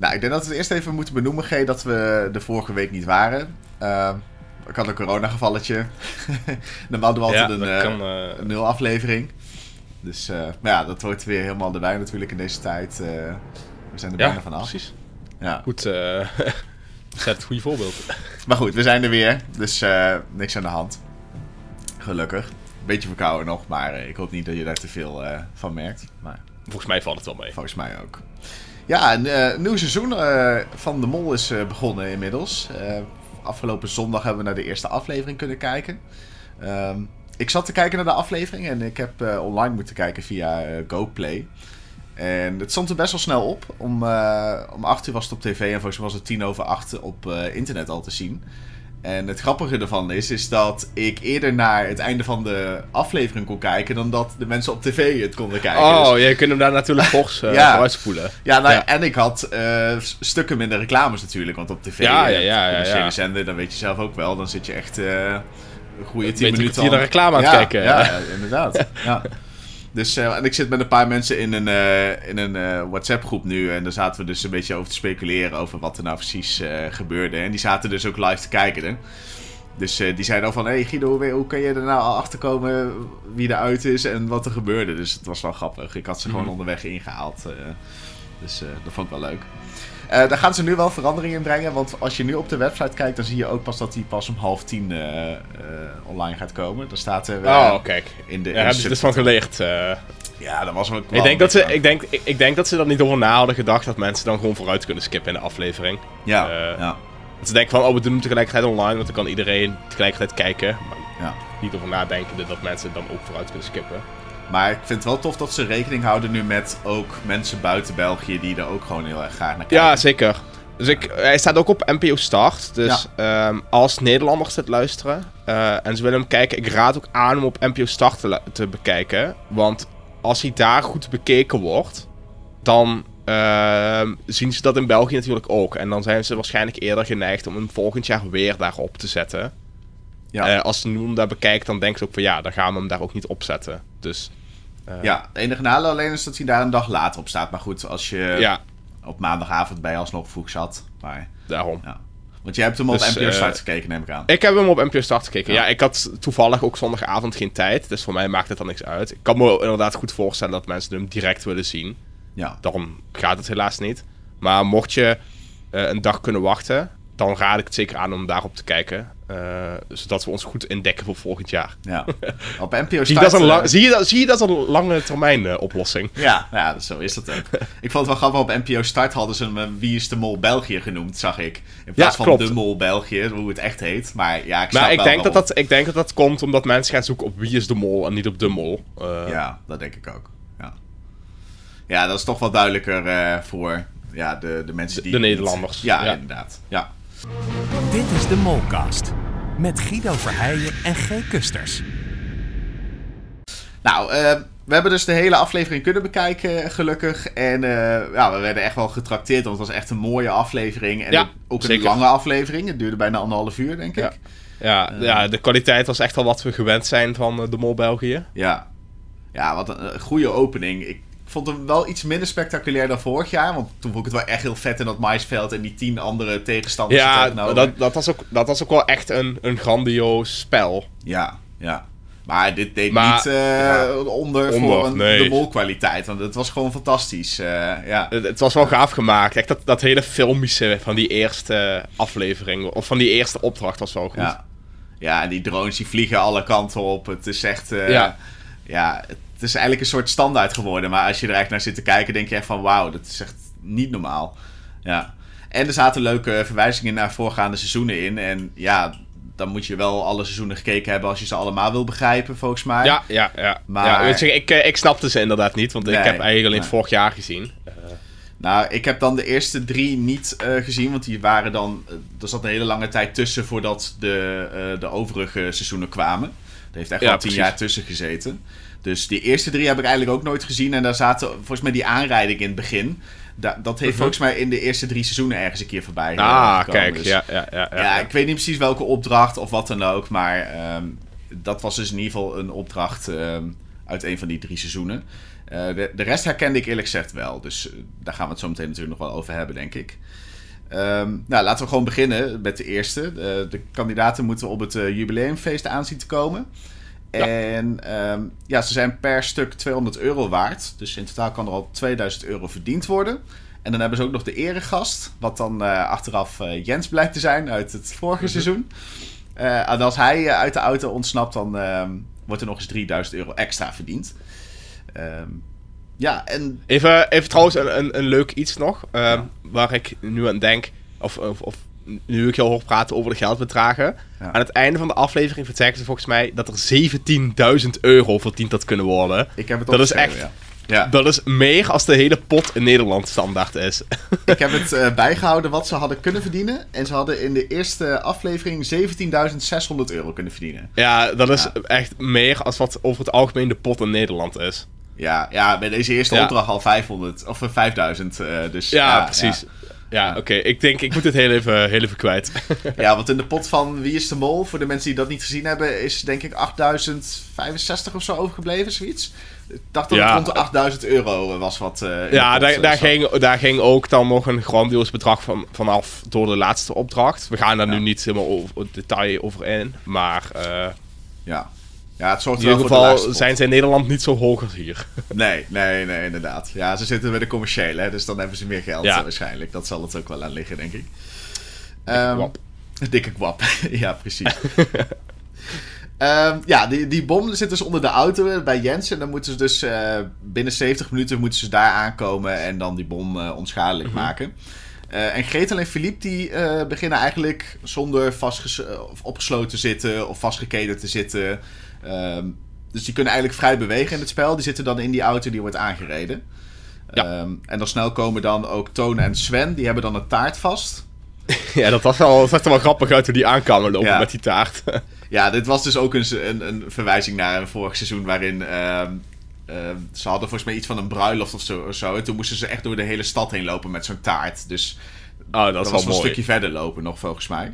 Nou, ik denk dat we het eerst even moeten benoemen, G, dat we de vorige week niet waren. Uh, ik had een coronagevalletje. Normaal doen we altijd Ja, een, eh, kan, eh, een nul aflevering. Dus eh, maar ja, dat hoort weer helemaal erbij natuurlijk in deze tijd. we zijn er Ja, bijna vanaf. precies. Ja. Goed, zet het goede voorbeeld. Maar goed, we zijn er weer. Dus niks aan de hand. Gelukkig. Beetje verkouden nog, maar ik hoop niet dat je daar te veel van merkt. Maar Volgens mij valt het wel mee. volgens mij ook. Ja, een eh, nieuw seizoen eh, van De Mol is eh, begonnen inmiddels. Afgelopen zondag hebben we naar de eerste aflevering kunnen kijken. Ehm, ik zat te kijken naar de aflevering en ik heb online moeten kijken via GoPlay. En het stond er best wel snel op. Om, om 8 uur was het op tv en volgens mij was het tien over 8 op internet al te zien. En het grappige ervan is, is dat ik eerder naar het einde van de aflevering kon kijken dan dat de mensen op tv het konden kijken. Oh, Dus- je kunt hem daar natuurlijk fors uh, Ja. vooruitspoelen. ja, nou, Ja. en ik had eh, stukken minder reclames natuurlijk. Want op tv, Ja, eh, ja, ja, commerciële zender, dan weet je zelf ook wel. Dan zit je echt een goede Weet 10 je minuten naar reclame aan het kijken. Ja, ja, inderdaad. ja. Dus, eh, en ik zit met een paar mensen in een, eh, in een eh, WhatsApp-groep nu. En daar zaten we dus een beetje over te speculeren over wat er nou precies gebeurde. En die zaten dus ook live te kijken. Hè? Dus die zeiden al van, hey Guido, hoe, hoe kan je er nou al achter komen wie eruit is en wat er gebeurde? Dus het was wel grappig. Ik had ze gewoon Mhm. onderweg ingehaald. eh, dus dat vond ik wel leuk. Eh, daar gaan ze nu wel verandering in brengen. Want als je nu op de website kijkt, dan zie je ook pas dat die pas om half tien eh, eh, online gaat komen. Dan staat er Oh, kijk. in de. Daar in hebben ze dus van geleerd. eh. Ja, dat was ook wel ik, denk dat ze, ik, denk, ik, ik denk dat ze er niet over na hadden gedacht dat mensen dan gewoon vooruit kunnen skippen in de aflevering. Ja, ja, Dat ze denken van, oh, we doen hem tegelijkertijd online, want dan kan iedereen tegelijkertijd kijken. Maar ja. niet over nadenken dat mensen dan ook vooruit kunnen skippen. Maar ik vind het wel tof dat ze rekening houden nu met ook mensen buiten België die er ook gewoon heel erg graag naar kijken. Ja, zeker. Dus ik, hij staat ook op NPO Start. Dus ehm, als Nederlanders dit luisteren eh, en ze willen hem kijken, ik raad ook aan om op NPO Start te, bekijken. Want als hij daar goed bekeken wordt, dan ehm, zien ze dat in België natuurlijk ook. En dan zijn ze waarschijnlijk eerder geneigd om hem volgend jaar weer daarop te zetten. ja. Eh, als ze nu hem daar bekijkt, dan denken ze ook van ja, dan gaan we hem daar ook niet op zetten. Dus ja, het enige nadeel alleen is dat hij daar een dag later op staat. Maar goed, als je ja, op maandagavond bij alsnog vroeg zat. Maar, daarom. ja. Want jij hebt hem op Dus, NPO eh, Start gekeken, neem ik aan. Ik heb hem op NPO Start gekeken. Ja. Ja. ik had toevallig ook zondagavond geen tijd. Dus voor mij maakt het dan niks uit. Ik kan me inderdaad goed voorstellen dat mensen hem direct willen zien. Ja, Daarom gaat het helaas niet. Maar mocht je eh, een dag kunnen wachten, dan raad ik het zeker aan om daarop te kijken. eh, zodat we ons goed indekken voor volgend jaar. ja. op NPO Zie je, Start... dat als een eh, lang- zie, je dat, zie je dat een lange termijn eh, oplossing? Ja, ja, zo is dat ook. ik vond het wel grappig, op NPO Start hadden ze hem eh, Wie is de Mol België genoemd, zag ik. In plaats van. De Mol België, hoe het echt heet. Maar ja, ik snap Maar ik wel denk, dat dat, ik denk dat dat komt omdat mensen gaan zoeken op wie is de mol en niet op de mol. Eh, Ja, dat denk ik ook. Ja, ja dat is toch wel duidelijker eh, voor ja, de, de mensen die... de Nederlanders. Ja, Ja. inderdaad. Ja. Dit is de Molcast. Met Guido Verheijen en G. Kusters. Nou, eh, we hebben dus de hele aflevering kunnen bekijken, gelukkig. En eh, ja, we werden echt wel getrakteerd, want het was echt een mooie aflevering. En Ja, ook een zeker. lange afleving. Het duurde bijna anderhalf uur, denk Ja. ik. Ja, Eh. ja, de kwaliteit was echt al wat we gewend zijn van eh, de Mol België. Ja, ja wat een, een goede opening. Ik vond hem wel iets minder spectaculair dan vorig jaar. Want toen vond ik het wel echt heel vet in dat maisveld en die tien andere tegenstanders. Ja, dat, dat, was ook, dat was ook wel echt een, een grandioos spel. Ja, ja. Maar dit deed Maar, niet eh, ja. onder, Onder, voor een, nee. de molkwaliteit. Want het was gewoon fantastisch. eh, ja. Het, het was wel gaaf gemaakt. Echt dat, dat hele filmische van die eerste aflevering, of van die eerste opdracht was wel goed. Ja. ja, en die drones die vliegen alle kanten op. Het is echt... eh, Ja. ja, het is eigenlijk een soort standaard geworden. Maar als je er echt naar zit te kijken, denk je echt van... Wauw, dat is echt niet normaal. Ja. En er zaten leuke verwijzingen naar voorgaande seizoenen in. En ja, dan moet je wel alle seizoenen gekeken hebben... als je ze allemaal wil begrijpen, volgens mij. Ja, ja, ja. Maar- ja weet je, ik, eh, ik snapte ze inderdaad niet, want Nee, ik heb eigenlijk alleen nee. vorig jaar gezien. Eh, Nou, ik heb dan de eerste drie niet eh, gezien, want die waren dan... er zat een hele lange tijd tussen voordat de, de overige seizoenen kwamen. Er heeft echt Ja, wel tien precies. jaar tussen gezeten. Dus die eerste drie heb ik eigenlijk ook nooit gezien. En daar zaten volgens mij die aanrijding in het begin. Da- dat heeft Mhm. volgens mij in de eerste drie seizoenen ergens een keer voorbij eh, ah, kijk. Dus- Ja, ja, ja. ja, ja, ik weet niet precies welke opdracht of wat dan ook. Maar ehm, dat was dus in ieder geval een opdracht ehm, uit een van die drie seizoenen. de, de rest herkende ik eerlijk gezegd wel. Dus daar gaan we het zo meteen natuurlijk nog wel over hebben, denk ik. Ehm, nou, laten we gewoon beginnen met de eerste. De, de kandidaten moeten op het jubileumfeest aanzien te komen. En ehm, ja, ze zijn per stuk 200 euro waard. Dus in totaal kan er al 2000 euro verdiend worden. En dan hebben ze ook nog de eregast. Wat dan uh, achteraf uh, Jens blijkt te zijn uit het vorige mhm. seizoen. Uh, en als hij uit de auto ontsnapt, dan ehm, wordt er nog eens 3000 euro extra verdiend. Um, ja, en... Even, even trouwens een, een, een leuk iets nog. Ja. Waar ik nu aan denk. Of, of, of nu ik je hoor praten over de geldbedragen. Aan het einde van de aflevering vertellen ze volgens mij dat er 17.000 euro verdiend had kunnen worden. Ik heb het Dat is echt. Ja. Dat is meer als de hele pot in Nederland standaard is. Ik heb het uh, bijgehouden wat ze hadden kunnen verdienen. En ze hadden in de eerste aflevering 17.600 euro kunnen verdienen. Ja, dat is echt meer als wat over het algemeen de pot in Nederland is. Ja, ja bij deze eerste opdracht al 500 of 5000. Uh, dus, ja, precies. Ja, oké. Ik denk, ik moet het heel even, heel even kwijt. ja, want in de pot van Wie is de Mol, voor de mensen die dat niet gezien hebben, is denk ik 8065 of zo overgebleven, zoiets. Ik dacht dat het rond de 8000 euro was wat. Uh, ja, daar, daar, ging, daar ging ook dan nog een grandioos bedrag van, vanaf door de laatste opdracht. We gaan daar nu niet helemaal over, detail over in, maar. Uh, ja. Ja, het zorgt in ieder geval zijn ze in Nederland niet zo hoog als hier. Nee, nee, nee, inderdaad. Ja, ze zitten bij de commerciële, dus dan hebben ze meer geld ja. waarschijnlijk. Dat zal het ook wel aan liggen, denk ik. Dikke um, kwap. Dikke kwap, ja, precies. um, ja, die, die bom zit dus onder de auto bij Jens. En dan moeten ze dus uh, binnen 70 minuten moeten ze daar aankomen en dan die bom uh, onschadelijk mm -hmm. maken. Uh, en Gretel en Philippe die beginnen eigenlijk zonder of opgesloten te zitten of vastgeketend te zitten. Um, dus die kunnen eigenlijk vrij bewegen in het spel. Die zitten dan in die auto die wordt aangereden. Ja. Um, en dan snel komen dan ook Tone en Sven. Die hebben dan een taart vast. ja, dat was wel, dat zag er wel grappig uit hoe die aankwamen lopen met die taart. ja, dit was dus ook een, een, een, verwijzing naar een vorig seizoen waarin... Um, ze hadden volgens mij iets van een bruiloft of zo, of zo. En toen moesten ze echt door de hele stad heen lopen met zo'n taart. Dus oh, dat, dat was wel een stukje verder lopen nog, volgens mij.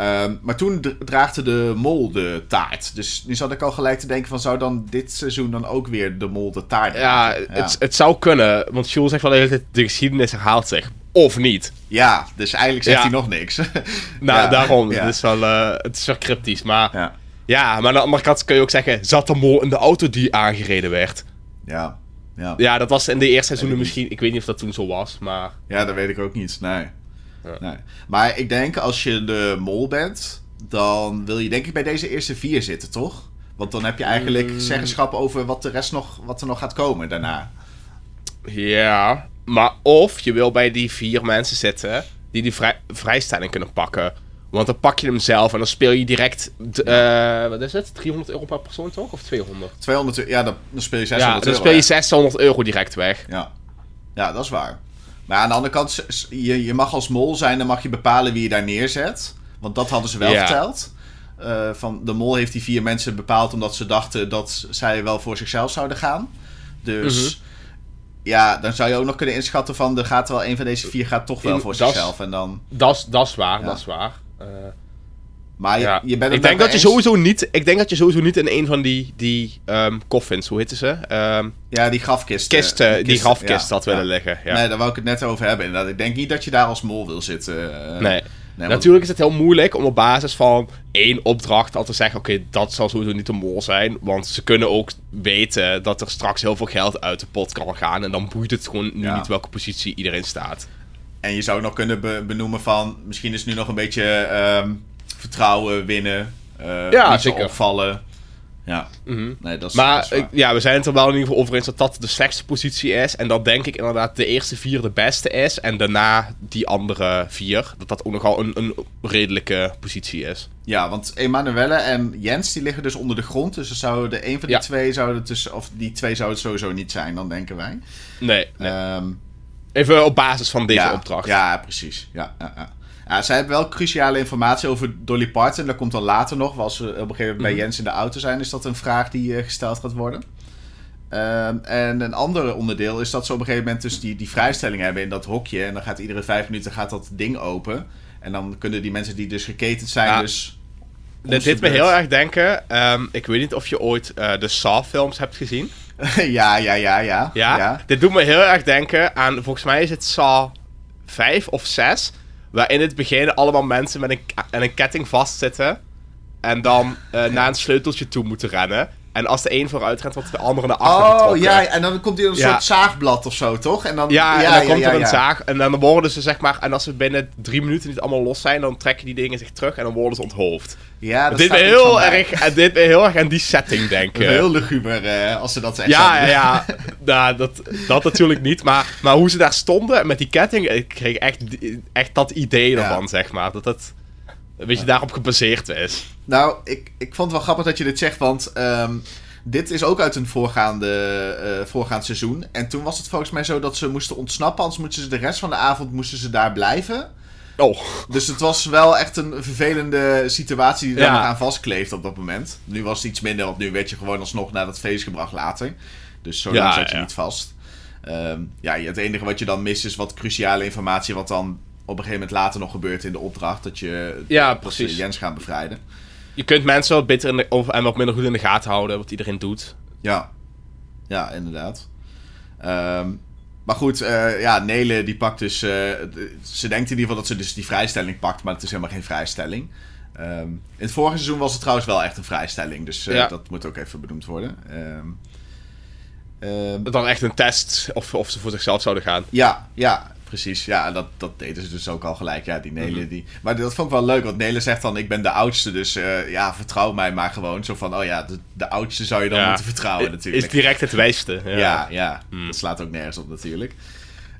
Um, maar toen draagde de mol de taart. Dus nu zat ik al gelijk te denken van... zou dan dit seizoen dan ook weer de mol de taart Ja, ja. Het, het zou kunnen. Want Jules zegt wel de hele tijd... de geschiedenis herhaalt zich. Of niet. Ja, dus eigenlijk zegt hij nog niks. nou, ja. daarom. Het, is wel, uh, het is wel cryptisch. Maar ja. ja, maar aan de andere kant kun je ook zeggen... zat de mol in de auto die aangereden werd? Ja. Ja, ja dat was in de eerste seizoenen misschien... Ik weet niet of dat toen zo was, maar... Ja, dat weet ik ook niet. Nee. Nee. Maar ik denk als je de mol bent, dan wil je denk ik bij deze eerste vier zitten, toch? Want dan heb je eigenlijk mm. zeggenschap over wat, de rest nog, wat er nog gaat komen daarna. Ja, maar of je wil bij die vier mensen zitten die die vrij, vrijstelling kunnen pakken. Want dan pak je hem zelf en dan speel je direct. Uh, wat is het? 300 euro per persoon toch? Of 200? 200 ja, dan, dan speel je 600 ja, dan speel je 600 euro direct weg. Ja. ja, dat is waar. Maar aan de andere kant, je, je mag als mol zijn, dan mag je bepalen wie je daar neerzet. Want dat hadden ze wel verteld. Uh, van de mol heeft die vier mensen bepaald omdat ze dachten dat zij wel voor zichzelf zouden gaan. Dus mhm. ja, dan zou je ook nog kunnen inschatten van er gaat wel een van deze vier gaat toch wel voor zichzelf. En dan... Dat is waar, dat is waar. Uh, maar je, ja. je bent ik denk dat je sowieso niet. Ik denk dat je sowieso niet in een van die, die um, coffins, hoe heette ze? Um, ja, die grafkist. Kisten, die, die grafkist ja, had willen leggen. Ja. Nee, daar wou ik het net over hebben. Inderdaad. Ik denk niet dat je daar als mol wil zitten. Uh, nee. nee Natuurlijk is het heel moeilijk om op basis van één opdracht al te zeggen: oké, dat zal sowieso niet de mol zijn. Want ze kunnen ook weten dat er straks heel veel geld uit de pot kan gaan. En dan boeit het gewoon nu niet welke positie iedereen staat. En je zou nog kunnen benoemen van: misschien is nu nog een beetje. Um, vertrouwen winnen. Uh, ja, niet zeker. opvallen. Ja, mm nee, dat is, maar dat is ja, we zijn het er wel in ieder geval over eens dat dat de slechtste positie is. En dat denk ik inderdaad de eerste vier de beste is. En daarna die andere vier, dat dat ook nogal een, een redelijke positie is. Ja, want Emanuelle en Jens die liggen dus onder de grond. Dus zouden de een van die twee zouden dus, of die twee zouden het sowieso niet zijn, dan denken wij. Nee. nee. Ehm, Even op basis van deze opdracht. Ja, precies. Ja, ja, ja. Ja, zij hebben wel cruciale informatie over Dolly Parton. Dat komt dan later nog. Als we op een gegeven moment bij mhm. Jens in de auto zijn, is dat een vraag die uh, gesteld gaat worden. Ehm, en een ander onderdeel is dat ze op een gegeven moment dus die, die vrijstelling hebben in dat hokje. En dan gaat iedere vijf minuten gaat dat ding open. En dan kunnen die mensen die dus geketend zijn, dus dit deed me heel erg denken. ehm, ik weet niet of je ooit eh, de Saw-films hebt gezien. ja, ja, ja, ja. Ja? Dit doet me heel erg denken aan, volgens mij is het Saw 5 of 6. Waar in het begin allemaal mensen met een, aan een ketting vastzitten. En dan eh, naar een sleuteltje toe moeten rennen. En als de een vooruit rent, wordt de andere naar achter Oh, getrokken. ja, en dan komt op een Ja. soort zaagblad of zo, toch? En dan, Ja, en dan komt er een zaag. En dan worden ze zeg maar. En als ze binnen drie minuten niet allemaal los zijn, dan trekken die dingen zich terug en dan worden ze onthoofd. Ja, dat dit iets heel erg, en dit me heel erg aan die setting is denken. Heel luguber eh, als ze dat echt Ja, ja, ja. Nou, dat, dat natuurlijk niet. Maar, maar hoe ze daar stonden met die ketting, ik kreeg echt, echt dat idee ervan, zeg maar. Dat het een beetje daarop gebaseerd is. Nou, ik, ik vond het wel grappig dat je dit zegt, want ehm, dit is ook uit een voorgaande, eh, voorgaand seizoen. En toen was het volgens mij zo dat ze moesten ontsnappen, anders moesten ze de rest van de avond moesten ze daar blijven. Oh, Dus het was wel echt een vervelende situatie die er Ja. aan vastkleeft op dat moment. Nu was het iets minder, want nu werd je gewoon alsnog naar dat feest gebracht later. Dus zo Ja, lang zat je ja. niet vast. Ehm, ja, het enige wat je dan mist is wat cruciale informatie, wat dan op een gegeven moment later nog gebeurt in de opdracht. Dat je Ja, precies. Jens gaan bevrijden. je kunt mensen wat beter in de, of, en wat minder goed in de gaten houden, wat iedereen doet. Ja, ja, inderdaad. Ehm, maar goed, eh, ja, Nele die pakt dus. eh, ze denkt in ieder geval dat ze dus die vrijstelling pakt, maar het is helemaal geen vrijstelling. Ehm, in het vorige seizoen was het trouwens wel echt een vrijstelling, dus eh, Ja. dat moet ook even benoemd worden. Ehm, ehm, Dan echt een test of, of ze voor zichzelf zouden gaan. ja, ja, precies. Ja, dat, dat deden ze dus ook al gelijk. Ja, die Nele Mhm. die. Maar dat vond ik wel leuk, want Nele zegt dan: Ik ben de oudste, dus eh, ja, vertrouw mij maar gewoon. Zo van: Oh ja, de, de oudste zou je dan Ja. moeten vertrouwen, natuurlijk. Is direct het wijste. Ja. Ja, ja. Hmm. dat slaat ook nergens op natuurlijk.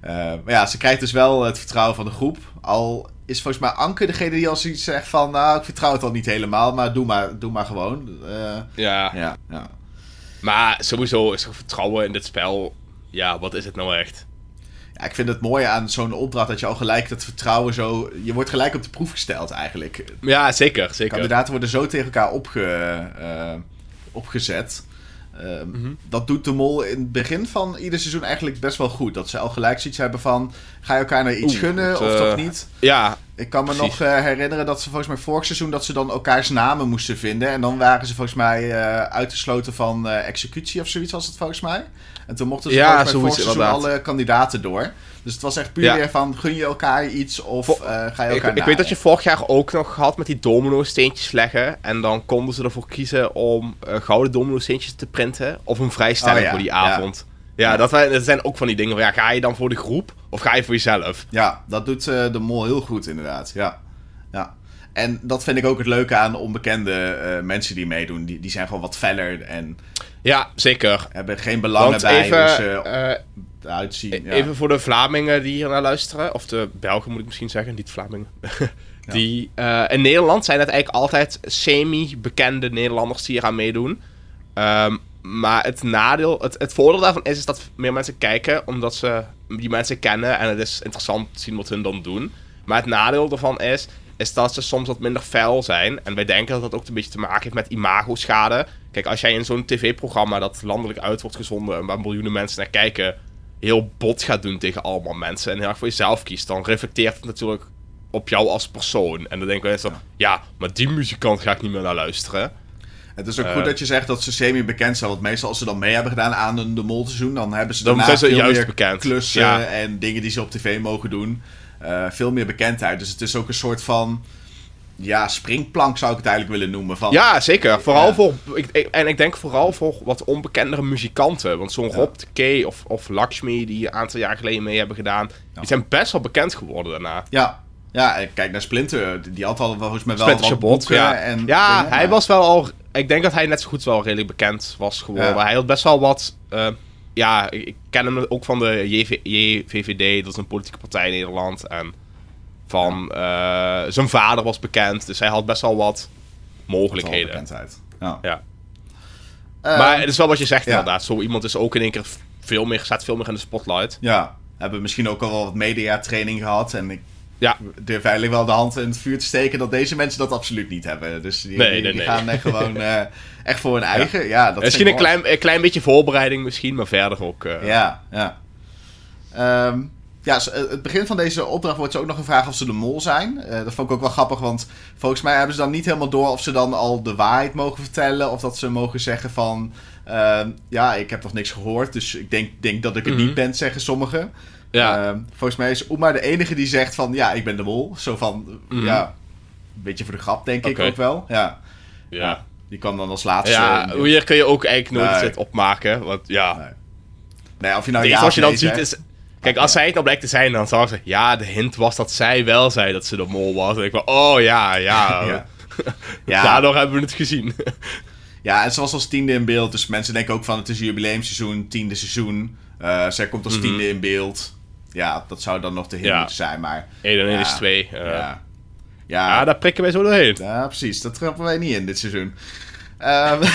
Eh, maar ja, ze krijgt dus wel het vertrouwen van de groep. Al is volgens mij Anke degene die als iets zegt van... Nou, ik vertrouw het al niet helemaal, maar doe maar, doe maar gewoon. Eh, ja. ja, ja. Maar sowieso is er vertrouwen in dit spel. Ja, wat is het nou echt? Ja, ik vind het mooie aan zo'n opdracht dat je al gelijk dat vertrouwen zo... Je wordt gelijk op de proef gesteld eigenlijk. Ja, zeker, zeker. Kandidaten worden zo tegen elkaar opge, eh, opgezet. Eh, Mhm. Dat doet de mol in het begin van ieder seizoen eigenlijk best wel goed. Dat ze al gelijk zoiets hebben van... Ga je elkaar nou iets Oeh, gunnen of eh, toch niet? Ja, Ik kan me Precies. nog eh, herinneren dat ze volgens mij vorig seizoen dat ze dan elkaars namen moesten vinden. En dan waren ze volgens mij eh, uitgesloten van eh, executie of zoiets was het volgens mij. En toen mochten ze Ja, volgens mij vorig seizoen inderdaad. alle kandidaten door. Dus het was echt puur Ja. weer van gun je elkaar iets of Vo- ga je ik, elkaar ik weet naaien? dat je vorig jaar ook nog had met die domino-steentjes leggen. En dan konden ze ervoor kiezen om gouden domino-steentjes te printen. Of een vrijstelling Oh ja, voor die avond. Ja, Ja. Dat, wij- dat zijn ook van die dingen. van, Ja, ga je dan voor de groep of ga je voor jezelf? Ja, dat doet eh, de mol heel goed inderdaad. Ja. ja. En dat vind ik ook het leuke aan onbekende eh, mensen die meedoen. Die, die zijn gewoon wat feller en Ja, zeker. hebben geen belangen Want bij even, hoe ze eh, eruit zien. Ja. Even voor de Vlamingen die hier naar luisteren, of de Belgen moet ik misschien zeggen, niet Vlamingen. Die, in Nederland zijn het eigenlijk altijd semi-bekende Nederlanders die eraan meedoen. Ehm, maar het nadeel, het, het voordeel daarvan is, is dat meer mensen kijken, omdat ze die mensen kennen en het is interessant te zien wat hun dan doen. Maar het nadeel daarvan is, is dat ze soms wat minder fel zijn. En wij denken dat dat ook een beetje te maken heeft met imago-schade. Kijk, als jij in zo'n tv-programma dat landelijk uit wordt gezonden en waar miljoenen mensen naar kijken, heel bot gaat doen tegen allemaal mensen en heel erg voor jezelf kiest, dan reflecteert het natuurlijk op jou als persoon. En dan denken mensen, ja, maar die muzikant ga ik niet meer naar luisteren. Het is ook Eh. goed dat je zegt dat ze semi-bekend zijn. Want meestal als ze dan mee hebben gedaan aan de, de molseizoen... dan hebben ze Dan daarna zijn ze veel juist meer bekend. klussen Ja. en dingen die ze op tv mogen doen. Eh, veel meer bekendheid. Dus het is ook een soort van... Ja, springplank zou ik het eigenlijk willen noemen. Van, Ja, zeker. Vooral Ja. voor, ik, en ik denk vooral voor wat onbekendere muzikanten. Want zo'n Ja. Rob de K of, of Lakshmi, die een aantal jaar geleden mee hebben gedaan, die zijn best wel bekend geworden daarna. Ja, ja kijk naar Splinter. Die had al volgens mij wel Splinter wat Chabot, boeken ja. En ja, dingen, hij maar- was wel al... Ik denk dat hij net zo goed wel redelijk bekend was geworden. Ja. Hij had best wel wat... eh, ja, ik, ken hem ook van de JV, JVVD. Dat is een politieke partij in Nederland. En van... eh, zijn vader was bekend. Dus hij had best wel wat Wel mogelijkheden. bekendheid. Ja. Ja. Eh, maar het is wel wat je zegt ja. inderdaad. Zo iemand is ook in één keer veel meer, staat veel meer in de spotlight. Ja, hebben misschien ook al wel wat mediatraining gehad. En ik Ja. durf eigenlijk wel de hand in het vuur te steken dat deze mensen dat absoluut niet hebben. Dus die, Nee, die, nee, die nee. gaan gewoon eh, echt voor hun eigen. Ja, dat Misschien een mooi. klein, een klein beetje voorbereiding misschien, maar verder ook... eh, Ja, ja. Ehm, ja, eh, het begin van deze opdracht wordt ze ook nog gevraagd of ze de mol zijn. Dat vond ik ook wel grappig, want volgens mij hebben ze dan niet helemaal door of ze dan al de waarheid mogen vertellen. Of dat ze mogen zeggen van, ehm, ja, ik heb nog niks gehoord, dus ik denk, denk dat ik het Mhm. niet ben, zeggen sommigen. Ja. Ehm, volgens mij is Oema de enige die zegt van, ja, ik ben de mol. Zo van, Mhm. ja, een beetje voor de grap, denk ik ook wel. Ja. ja. die kwam dan als laatste. Ja, in hier kun je ook eigenlijk nooit Nee. het opmaken. Want ja, Nee. Nee, of je nou ja of je dan ziet is... Kijk, als zij het dan blijkt te zijn, dan zou ze... Ja, de hint was dat zij wel zei dat ze de mol was. En ik van, oh ja, ja. Ja. Ja, Daardoor hebben we het gezien. Ja, en ze was als tiende in beeld. Dus mensen denken ook van het is jubileumseizoen, tiende seizoen. Eh, zij komt als Mhm. tiende in beeld. Ja, dat zou dan nog de hint Ja. moeten zijn, maar... 1 en 1 Ja. is 2. Ja. ja. ja, Ja, daar prikken wij zo doorheen. ja, precies. Dat trappen wij niet in dit seizoen. Ehm,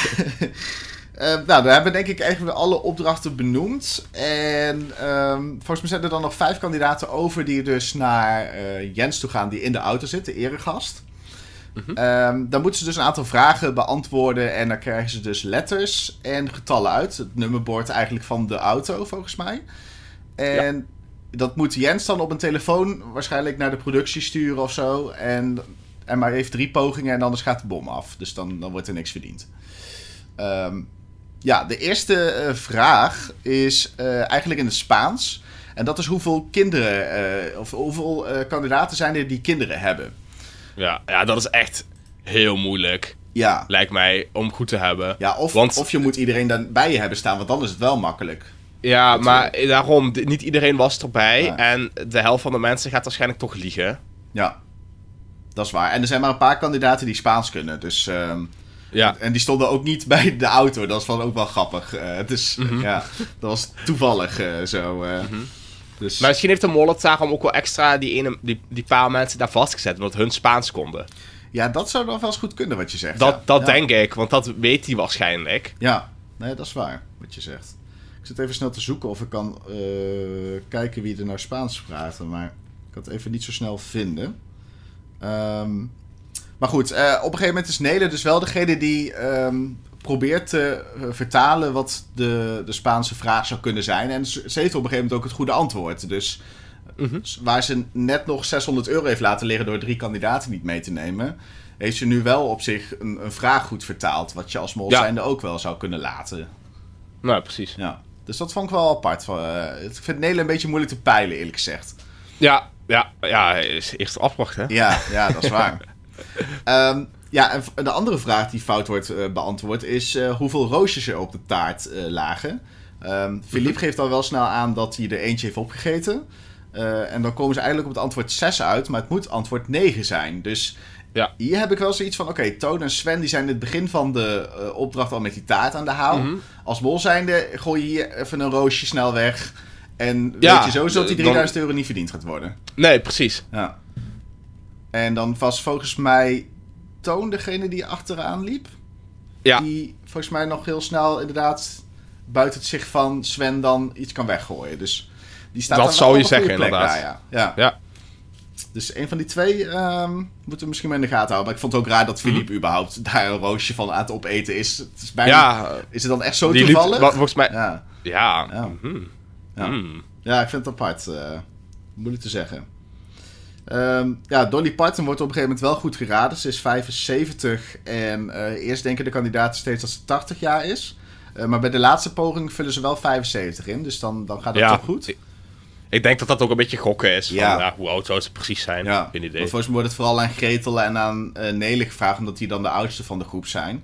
eh, nou, daar hebben we denk ik eigenlijk alle opdrachten benoemd. En ehm, volgens mij zijn er dan nog vijf kandidaten over die dus naar eh, Jens toe gaan, die in de auto zit, de eregast. Ehm, dan moeten ze dus een aantal vragen beantwoorden en dan krijgen ze dus letters en getallen uit. Het nummerbord eigenlijk van de auto, volgens mij. En dat moet Jens dan op een telefoon waarschijnlijk naar de productie sturen of zo. En, en maar heeft drie pogingen en anders gaat de bom af. Dus dan, dan wordt er niks verdiend. Ehm, ja, de eerste eh, vraag is eh, eigenlijk in het Spaans. En dat is hoeveel kinderen, eh, of hoeveel kandidaten zijn er die kinderen hebben. Ja, ja, dat is echt heel moeilijk. Ja, Lijkt mij, om goed te hebben. ja of, Want- of je moet iedereen dan bij je hebben staan, want dan is het wel makkelijk. Ja, maar daarom, d- niet iedereen was erbij. Ja. En de helft van de mensen gaat waarschijnlijk toch liegen. Ja, dat is waar. En er zijn maar een paar kandidaten die Spaans kunnen. Dus, ehm, Ja, En die stonden ook niet bij de auto. Dat is van ook wel grappig. Eh, Mhm. ja, dat was toevallig eh, zo. eh. dus, maar misschien heeft de mol het daarom ook wel extra die, ene, die, die paar mensen daar vastgezet, omdat hun Spaans konden. ja, dat zou nog wel eens goed kunnen wat je zegt. Dat, ja. dat ja. denk ik, want dat weet hij waarschijnlijk. Ja, nee, dat is waar wat je zegt. Ik zit even snel te zoeken of ik kan eh, kijken wie er nou Spaans praat. Maar ik kan het even niet zo snel vinden. Ehm, maar goed, eh, op een gegeven moment is Nele dus wel degene die ehm, probeert te eh, vertalen wat de, de Spaanse vraag zou kunnen zijn. En ze, heeft op een gegeven moment ook het goede antwoord. Dus Mhm. waar ze net nog 600 euro heeft laten liggen door drie kandidaten niet mee te nemen, heeft ze nu wel op zich een, een vraag goed vertaald. Wat je als mol Ja. ook wel zou kunnen laten. Nou, precies. Ja. Dus dat vond ik wel apart. Van, eh, ik vind Nederland een beetje moeilijk te peilen, eerlijk gezegd. Ja, ja, ja, is eerst afwachten. hè? Ja, ja dat is waar. Ehm, ja, en de andere vraag die fout wordt eh, beantwoord is eh, hoeveel roosjes er op de taart lagen. Ehm Philippe geeft al wel snel aan dat hij er eentje heeft opgegeten. En dan komen ze eigenlijk op het antwoord 6 uit, maar het moet antwoord 9 zijn. Dus Ja. hier heb ik wel zoiets van: oké, Toon en Sven die zijn in het begin van de eh, opdracht al met die taart aan de haal. Mhm. Als mol zijnde gooi je hier even een roosje snel weg. En Ja, weet je sowieso dat die dan- 3000 euro niet verdiend gaat worden. Nee, precies. Ja. En dan was volgens mij Toon degene die achteraan liep. Ja. Die volgens mij nog heel snel inderdaad buiten het zicht van Sven dan iets kan weggooien. Dus die staat Dat zou je zeggen, inderdaad. daar, ja. ja. Ja. Dus een van die twee ehm, moeten we misschien maar in de gaten houden. Maar ik vond het ook raar dat Philippe überhaupt daar een roosje van aan het opeten is. Het is bijna, Mhm. Ja, Is het dan echt zo toevallig? wa- volgens mij... Ja. Ja. Ja. mhm. Ja. Hmm. Ja, ik vind het apart. eh, moeilijk te zeggen. Ehm, ja, Dolly Parton wordt op een gegeven moment wel goed geraden. Ze is 75 en eh, eerst denken de kandidaten steeds dat ze 80 jaar is. Eh, maar bij de laatste poging vullen ze wel 75 in, dus dan, dan gaat het Ja. toch goed. Ik- Ik denk dat dat ook een beetje gokken is. Van, Ja. ja. hoe oud zou ze precies zijn? Ja, Geen idee. want volgens mij wordt het vooral aan Gretel en aan Nele gevraagd, omdat die dan de oudste van de groep zijn.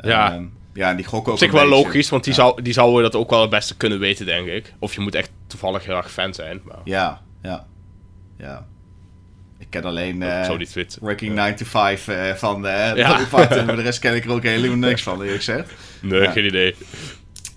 Ja. Ehm, ja, en die gokken ook Op zich een wel beetje. logisch, want die, Ja. zou, die zouden dat ook wel het beste kunnen weten, denk ik. Of je moet echt toevallig heel erg fan zijn. Maar Ja, ja, ja. Ik ken alleen weten. Working 9 to 5 eh, van eh Ja. Parton. Maar de rest ken ik er ook helemaal niks van, eerlijk gezegd. Nee, Ja. geen idee.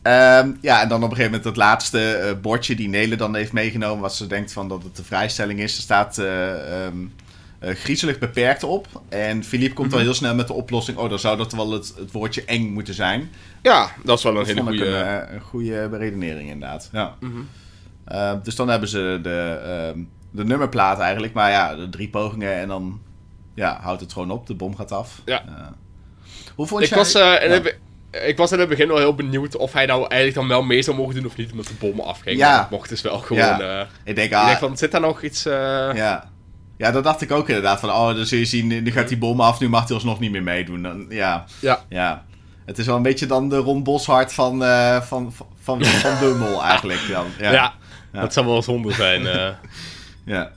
Ehm, ja, en dan op een gegeven moment het laatste eh, bordje die Nele dan heeft meegenomen. Wat ze denkt van dat het de vrijstelling is. Er staat eh, griezelig beperkt op. En Philippe komt Mhm. al heel snel met de oplossing. Oh, dan zou dat wel het, het woordje eng moeten zijn. Ja, dat is wel een Dat hele ik goede. een, een goede beredenering inderdaad. Ja. Mhm. Ehm, dus dan hebben ze de, de nummerplaat eigenlijk. Maar ja, de drie pogingen en dan ja, houdt het gewoon op. De bom gaat af. Ja. Hoe vond Ik jij... was, en Ja. Ik was in het begin wel heel benieuwd of hij nou eigenlijk dan wel mee zou mogen doen of niet, omdat de bommen afgingen. Ja. Maar mocht dus wel gewoon... Ja. eh, Ik denk, ik ah, denk van, zit daar nog iets... eh, ja. Ja, dat dacht ik ook inderdaad. Van, oh, dan zul je zien, nu gaat die bom af, nu mag hij alsnog niet meer meedoen. Dan, ja, ja. ja. Het is wel een beetje dan de Ron Boshart van, eh, van, van, van, van de mol eigenlijk. Dan. Ja. Ja, dat zou wel zonde zijn. ja.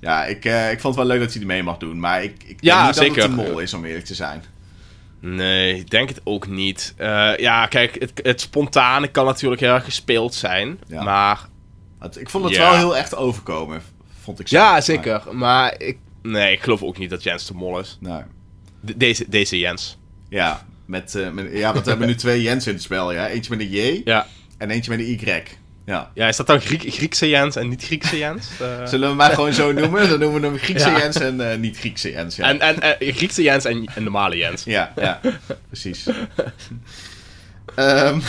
ja ik, ik vond het wel leuk dat hij er mee mag doen. Maar ik, ik denk niet zeker. dat het een mol is, om eerlijk te zijn. Nee, ik denk het ook niet. Eh, ja, kijk, het, het spontane kan natuurlijk heel erg gespeeld zijn. Ja. Maar Het- ik vond het wel heel echt overkomen, vond ik zelf. ja, zeker. Maar ik, nee, ik geloof ook niet dat Jens de mol is. nee. De- deze, deze Jens. Ja, met, met, ja, want we hebben nu twee Jens in het spel. Ja? Eentje met een J Ja. en eentje met een Y. Ja. ja, is dat dan Griek, Griekse Jens en niet Griekse Jens? Eh, Zullen we hem maar gewoon zo noemen? Dan noemen we hem Griekse Ja. Jens en eh, niet Griekse Jens. Ja, En, en eh, Griekse Jens en, en normale Jens. ja, ja precies. Ehm,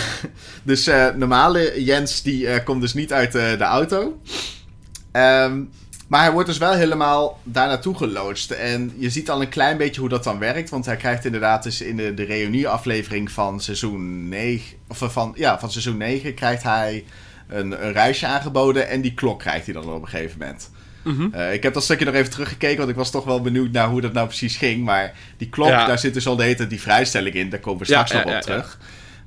dus normale Jens die komt dus niet uit de auto. Ehm, maar hij wordt dus wel helemaal daar naartoe geloodst. En je ziet al een klein beetje hoe dat dan werkt. Want hij krijgt inderdaad dus in de, de reunieaflevering van seizoen 9... Of van, ja, van seizoen 9 krijgt hij een, een reisje aangeboden. En die klok krijgt hij dan op een gegeven moment. Mhm. Eh, ik heb dat stukje nog even teruggekeken, want ik was toch wel benieuwd naar hoe dat nou precies ging. Maar die klok, Ja. daar zit dus al de hele tijd die vrijstelling in. Daar komen we Ja, straks nog ja, op terug.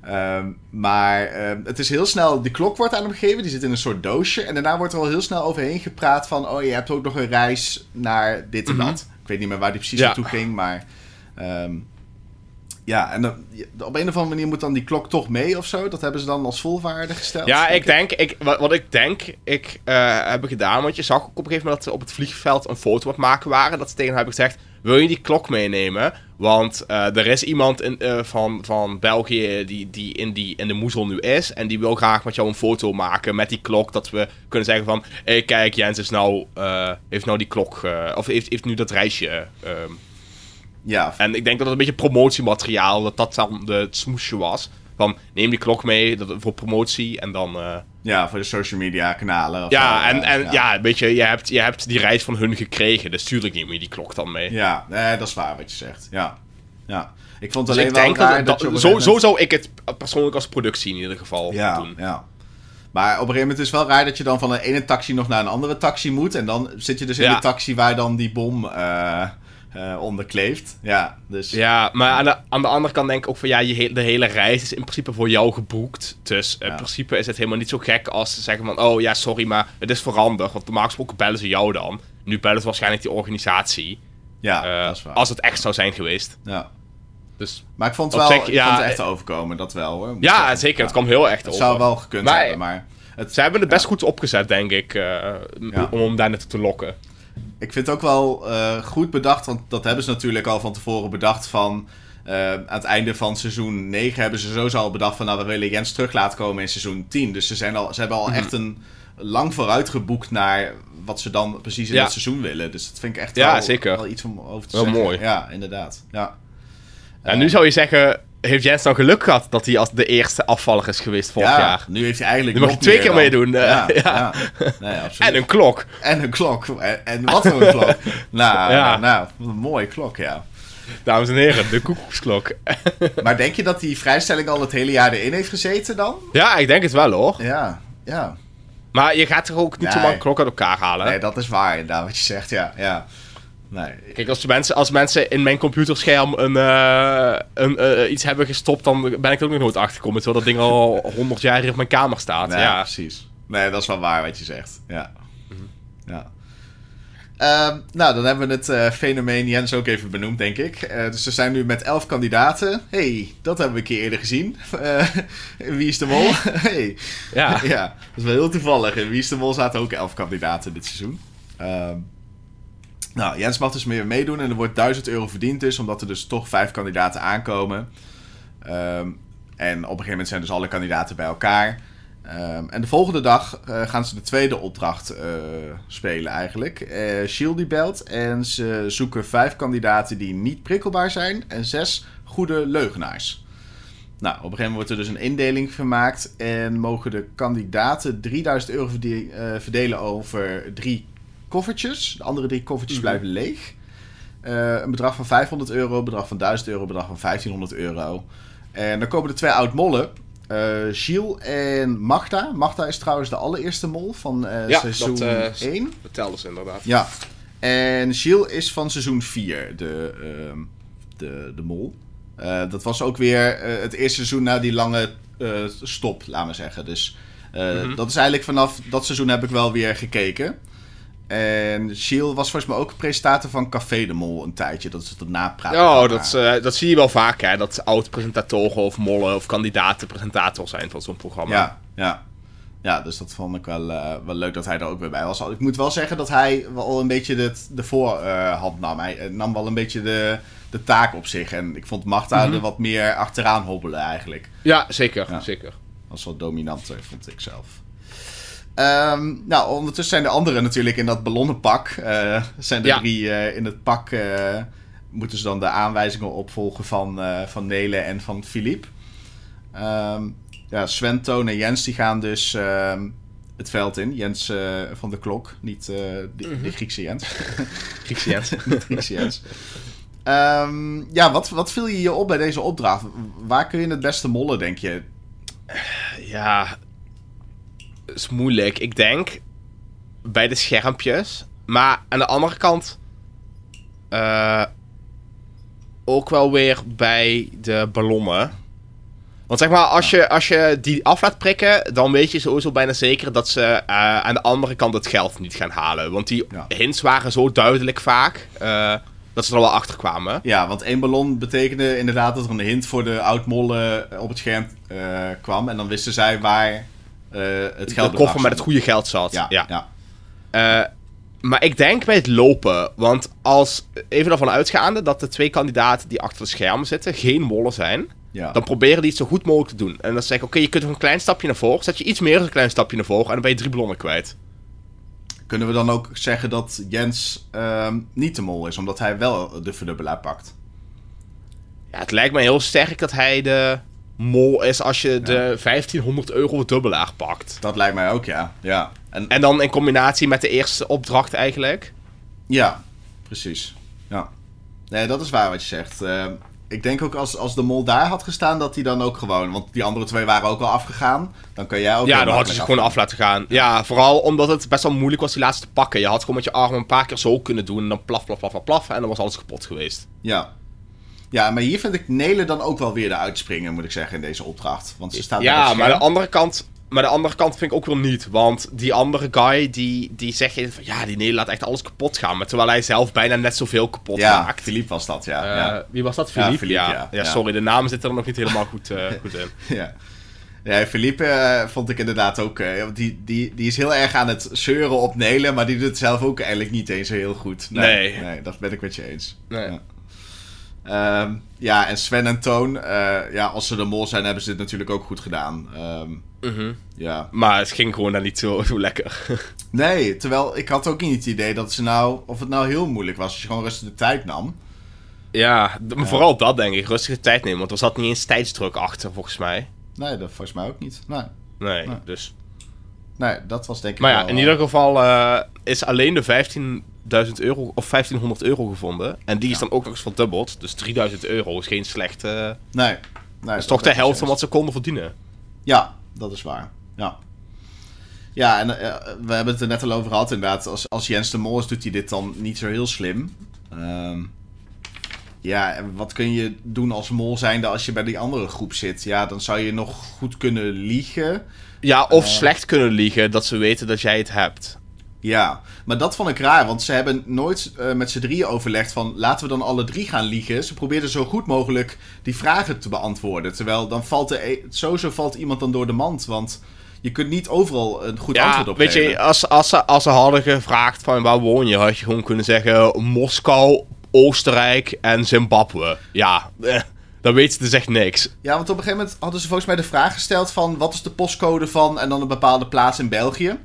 Ehm, maar ehm, het is heel snel, de klok wordt aan hem gegeven, die zit in een soort doosje. En daarna wordt er al heel snel overheen gepraat van, oh je hebt ook nog een reis naar dit en Mhm. dat. Ik weet niet meer waar die precies naartoe ging, maar... ehm, ja, en dan, op een of andere manier moet dan die klok toch mee of zo. Dat hebben ze dan als volwaarde gesteld. Ja, ik denk, ik, wat, wat ik denk, ik eh heb gedaan, want je zag ook op een gegeven moment dat ze op het vliegveld een foto aan het maken waren. Dat ze tegen hem hebben gezegd, wil je die klok meenemen? Want eh, er is iemand in, eh, van, van België die, die, in die in de moezel nu is. En die wil graag met jou een foto maken met die klok. Dat we kunnen zeggen van, kijk, Jens is nou, heeft nou die klok, of heeft, heeft nu dat reisje. Ja, en ik denk dat het een beetje promotiemateriaal, dat dat dan de, het smoesje was. Van, neem die klok mee dat, voor promotie en dan... eh, ja, voor de social media kanalen. of ja, en, eh, en ja. weet je, je hebt, je hebt die reis van hun gekregen. Dus tuurlijk neem je die klok dan mee. Ja, nee, dat is waar wat je zegt. Ja. ja. Ik vond het dus alleen ik wel raar dat, een zo, zo zou ik het persoonlijk als productie in ieder geval ja, doen. ja. Maar op een gegeven moment is het wel raar dat je dan van de ene taxi nog naar een andere taxi moet. En dan zit je dus in Ja. de taxi waar dan die bom eh eh, onder kleeft. Ja, dus... Ja, maar aan de, aan de andere kant denk ik ook van ja, je de hele reis is in principe voor jou geboekt. Dus in Ja. principe is het helemaal niet zo gek als ze zeggen van oh ja, sorry, maar het is veranderd. Want normaal gesproken bellen ze jou dan. Nu bellen ze waarschijnlijk die organisatie. Ja, eh, dat is waar. als het echt zou zijn geweest. Ja. Dus Maar ik vond het Op wel zich, ik ja, vond het echt eh, overkomen, dat wel hoor. Moet ja, zeker. Ja. Het kwam heel echt Het over. zou wel gekund Maar- hebben, maar... Het, Ze hebben het best goed opgezet, denk ik, eh, Ja. om hem daar naartoe te lokken. Ik vind het ook wel eh, goed bedacht, want dat hebben ze natuurlijk al van tevoren bedacht van... eh, aan het einde van seizoen 9 hebben ze sowieso al bedacht van... nou, we willen Jens terug laten komen in seizoen 10. Dus ze, zijn al, ze hebben al Mhm. echt een lang vooruit geboekt naar wat ze dan precies in Ja. dat seizoen willen. Dus dat vind ik echt Ja, wel, zeker. wel iets om over te Wel zeggen. mooi. Ja, inderdaad. Ja. En nu zou je zeggen, heeft Jens dan geluk gehad dat hij als de eerste afvaller is geweest vorig ja, jaar? nu heeft hij eigenlijk Nu mag je twee keer dan. meedoen, eh, ja, ja. ja. Nee, absoluut. En een klok. En een klok. En, en wat voor een klok. nou, Ja. nou, wat een mooie klok, ja. Dames en heren, de koekoeksklok. Maar denk je dat die vrijstelling al het hele jaar erin heeft gezeten dan? ja, ik denk het wel hoor. Ja, ja. Maar je gaat toch ook niet Nee. zomaar klok uit elkaar halen? Nee, dat is waar inderdaad wat je zegt, ja. ja. Nee. Kijk, als mensen, als mensen in mijn computerscherm een, eh, een, eh, iets hebben gestopt, dan ben ik er ook nog nooit achter gekomen. Terwijl dat ding al 100 jaar hier op mijn kamer staat. Nee, ja. precies. Nee, dat is wel waar wat je zegt. Ja. Mhm. ja. Ehm, nou, dan hebben we het eh, fenomeen Jens ook even benoemd, denk ik. Eh, dus we zijn nu met elf kandidaten. hey, dat hebben we een keer eerder gezien. Eh, Wie is de Mol? hey. Ja. ja, dat is wel heel toevallig. In Wie is de Mol zaten ook elf kandidaten dit seizoen. Ehm, nou, Jens mag dus meer meedoen en er wordt 1000 euro verdiend dus, omdat er dus toch vijf kandidaten aankomen. Ehm, en op een gegeven moment zijn dus alle kandidaten bij elkaar. Ehm, en de volgende dag eh, gaan ze de tweede opdracht eh, spelen eigenlijk. Eh Shield belt en ze zoeken vijf kandidaten die niet prikkelbaar zijn en zes goede leugenaars. Nou, op een gegeven moment wordt er dus een indeling gemaakt en mogen de kandidaten 3000 euro verde- verdelen over drie koffertjes. De andere drie koffertjes Mhm. blijven leeg. Eh, een bedrag van 500 euro, een bedrag van 1000 euro, een bedrag van 1500 euro. En dan komen de twee oud-mollen. eh Gilles en Magda. Magda is trouwens de allereerste mol van eh, Ja, seizoen dat, eh, 1. Vertel ze inderdaad. Ja. En Gilles is van seizoen 4, de, ehm, de, de mol. Eh, dat was ook weer eh, het eerste seizoen na die lange eh, stop, laten we zeggen. Dus eh, Mhm. dat is eigenlijk vanaf dat seizoen heb ik wel weer gekeken. En Gilles was volgens mij ook presentator van Café de Mol een tijdje. Dat is het napraten. Ja, dat, eh, dat zie je wel vaak, hè. Dat oud-presentatoren of mollen of kandidaten presentator zijn van zo'n programma. Ja, ja. Ja, dus dat vond ik wel, eh, wel leuk dat hij er ook weer bij was. Ik moet wel zeggen dat hij wel een beetje de, de voorhand nam. Hij eh, nam wel een beetje de, de taak op zich. En ik vond Magda Mhm. er wat meer achteraan hobbelen eigenlijk. Ja, zeker, Ja. zeker. Was wat dominanter, vond ik zelf. Ehm, nou, ondertussen zijn de anderen natuurlijk in dat ballonnenpak. Eh zijn de Ja. drie eh, in het pak. eh, moeten ze dan de aanwijzingen opvolgen van, van Nele en van Philippe. Ehm, ja, Sven, Toon en Jens die gaan dus ehm, het veld in. Jens van de Klok, niet eh die, Mhm. Griekse Jens. Griekse Jens. Niet Griekse Jens. Ja, wat, wat viel je je op bij deze opdracht? Waar kun je het beste mollen, denk je? Ja, is moeilijk. Ik denk bij de schermpjes. Maar aan de andere kant eh, ook wel weer bij de ballonnen. Want zeg maar, als, je, als je die af laat prikken, dan weet je sowieso bijna zeker dat ze eh, aan de andere kant het geld niet gaan halen. Want die Ja. hints waren zo duidelijk vaak eh, dat ze er wel achter kwamen. Ja, want één ballon betekende inderdaad dat er een hint voor de oud-mollen op het scherm kwam. En dan wisten zij waar het geld de koffer met het goede geld zat. Ja, ja. ja. Eh, maar ik denk bij het lopen. Want als, even ervan uitgaande dat de twee kandidaten die achter de schermen zitten geen mollen zijn. ja. Dan proberen die het zo goed mogelijk te doen. En dan zeg ik, oké, je kunt nog een klein stapje naar voren. Zet je iets meer dan een klein stapje naar voren. En dan ben je drie ballonnen kwijt. Kunnen we dan ook zeggen dat Jens ehm, niet de mol is, omdat hij wel de verdubbelaar pakt? Ja, het lijkt me heel sterk dat hij de mol is als je de 1500 euro dubbelaar pakt. Dat lijkt mij ook, ja. Ja, en, En dan in combinatie met de eerste opdracht eigenlijk. ja precies. Ja. Nee, dat is waar wat je zegt. Ehm, ik denk ook als, als de mol daar had gestaan, dat hij dan ook gewoon... Want die andere twee waren ook al afgegaan. Dan kun jij ook... ja, dan had hij ze gewoon af laten gaan. Ja, vooral omdat het best wel moeilijk was die laatste te pakken. Je had gewoon met je arm een paar keer zo kunnen doen. En dan plaf, plaf, plaf, plaf, plaf. En dan was alles kapot geweest. Ja. Ja, maar hier vind ik Nelen dan ook wel weer de uitspringen, moet ik zeggen, in deze opdracht. Want ze staat Ja, maar de andere kant... Maar de andere kant vind ik ook weer niet. Want die andere guy, die, die zegt van... Ja, die Nederland laat echt alles kapot gaan. Maar terwijl hij zelf bijna net zoveel kapot Ja, maakt. Philippe was dat, ja. Eh, ja. Wie was dat? Ja, Philippe? Ja, ja. ja. Ja. sorry, de namen zitten er nog niet helemaal goed, eh, goed in. ja. Ja, Philippe eh, vond ik inderdaad ook... eh, die, die, die is heel erg aan het zeuren op Nelen, maar die doet het zelf ook eigenlijk niet eens zo heel goed. Nee. Nee, dat ben ik met je eens. Nee. Ja. Ehm, ja, en Sven en Toon, eh, ja, als ze de mol zijn, hebben ze dit natuurlijk ook goed gedaan. Ehm, Mhm. ja. Maar het ging gewoon dan niet zo, zo lekker. Nee, terwijl ik had ook niet het idee dat ze nou, of het nou heel moeilijk was als je gewoon rustig de tijd nam. ja, maar vooral dat denk ik. Rustige tijd nemen. Want er zat niet eens tijdsdruk achter, volgens mij. Nee, dat volgens mij ook niet. Nee, Nee, Nee. dus... nee dat was denk ik Maar ja, wel, in eh, ieder geval eh, is alleen de 15.000 euro of 1500 euro gevonden. En die is dan ook nog eens verdubbeld. Dus 3000 euro is geen slechte... Nee. nee Dat is toch de helft van wat ze konden verdienen. Ja, dat is waar. Ja. Ja, en eh, we hebben het er net al over gehad inderdaad. Als, als Jens de Mol is, doet hij dit dan niet zo heel slim. Ehm, ja, en wat kun je doen als mol zijnde als je bij die andere groep zit? Ja, dan zou je nog goed kunnen liegen. Ja, of Eh. slecht kunnen liegen dat ze weten dat jij het hebt. Ja, maar dat vond ik raar, want ze hebben nooit eh, met z'n drieën overlegd van laten we dan alle drie gaan liegen. Ze probeerden zo goed mogelijk die vragen te beantwoorden. Terwijl dan valt er, e- sowieso valt iemand dan door de mand, want je kunt niet overal een goed Ja, antwoord op weet geven. je, als, als, ze, als ze hadden gevraagd van waar woon je, had je gewoon kunnen zeggen Moskou, Oostenrijk en Zimbabwe. Ja, eh, dan weten ze dus echt niks. Ja, want op een gegeven moment hadden ze volgens mij de vraag gesteld van wat is de postcode van en dan een bepaalde plaats in België.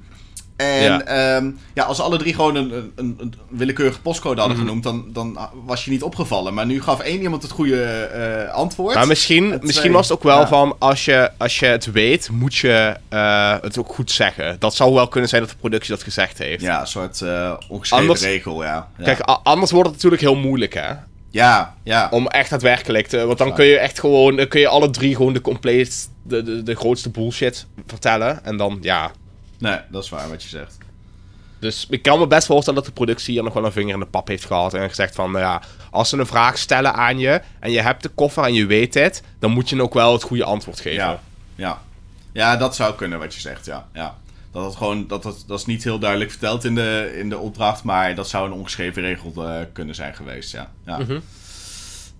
En Ja. ja, ja als alle drie gewoon een, een, een, willekeurige postcode hadden Mhm. genoemd, dan, dan was je niet opgevallen. Maar nu gaf één iemand het goede eh, antwoord. Maar misschien, Het misschien was het ook wel Ja. van, als je, als je het weet, moet je eh, het ook goed zeggen. Dat zou wel kunnen zijn dat de productie dat gezegd heeft. Ja, een soort eh ongeschreven Anders- regel, ja. ja. Kijk, anders wordt het natuurlijk heel moeilijk, hè. Ja, ja. Om echt daadwerkelijk te... Want dan kun je echt gewoon... Kun je alle drie gewoon de compleet... De, de, de grootste bullshit vertellen. En dan, ja... Nee, dat is waar wat je zegt. Dus ik kan me best voorstellen dat de productie hier nog wel een vinger in de pap heeft gehad. En gezegd van, nou ja, als ze een vraag stellen aan je en je hebt de koffer en je weet het, dan moet je ook wel het goede antwoord geven. Ja, ja. ja, dat zou kunnen wat je zegt, ja. ja. Dat, het gewoon, dat, dat, dat is niet heel duidelijk verteld in de, in de opdracht, maar dat zou een ongeschreven regel eh, kunnen zijn geweest, ja. Ja. Mhm.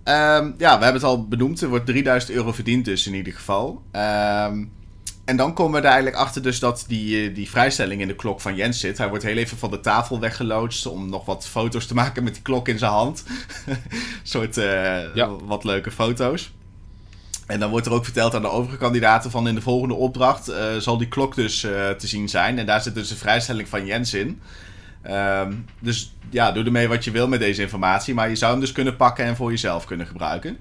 Ehm, ja, we hebben het al benoemd. Er wordt 3000 euro verdiend dus in ieder geval. Ehm, en dan komen we er eigenlijk achter dus dat die, eh, die vrijstelling in de klok van Jens zit. Hij wordt heel even van de tafel weggeloodst om nog wat foto's te maken met die klok in zijn hand. Een soort eh, Ja. wat leuke foto's. En dan wordt er ook verteld aan de overige kandidaten van in de volgende opdracht eh, zal die klok dus te zien zijn. En daar zit dus de vrijstelling van Jens in. Ehm, dus ja, doe ermee wat je wil met deze informatie. Maar je zou hem dus kunnen pakken en voor jezelf kunnen gebruiken.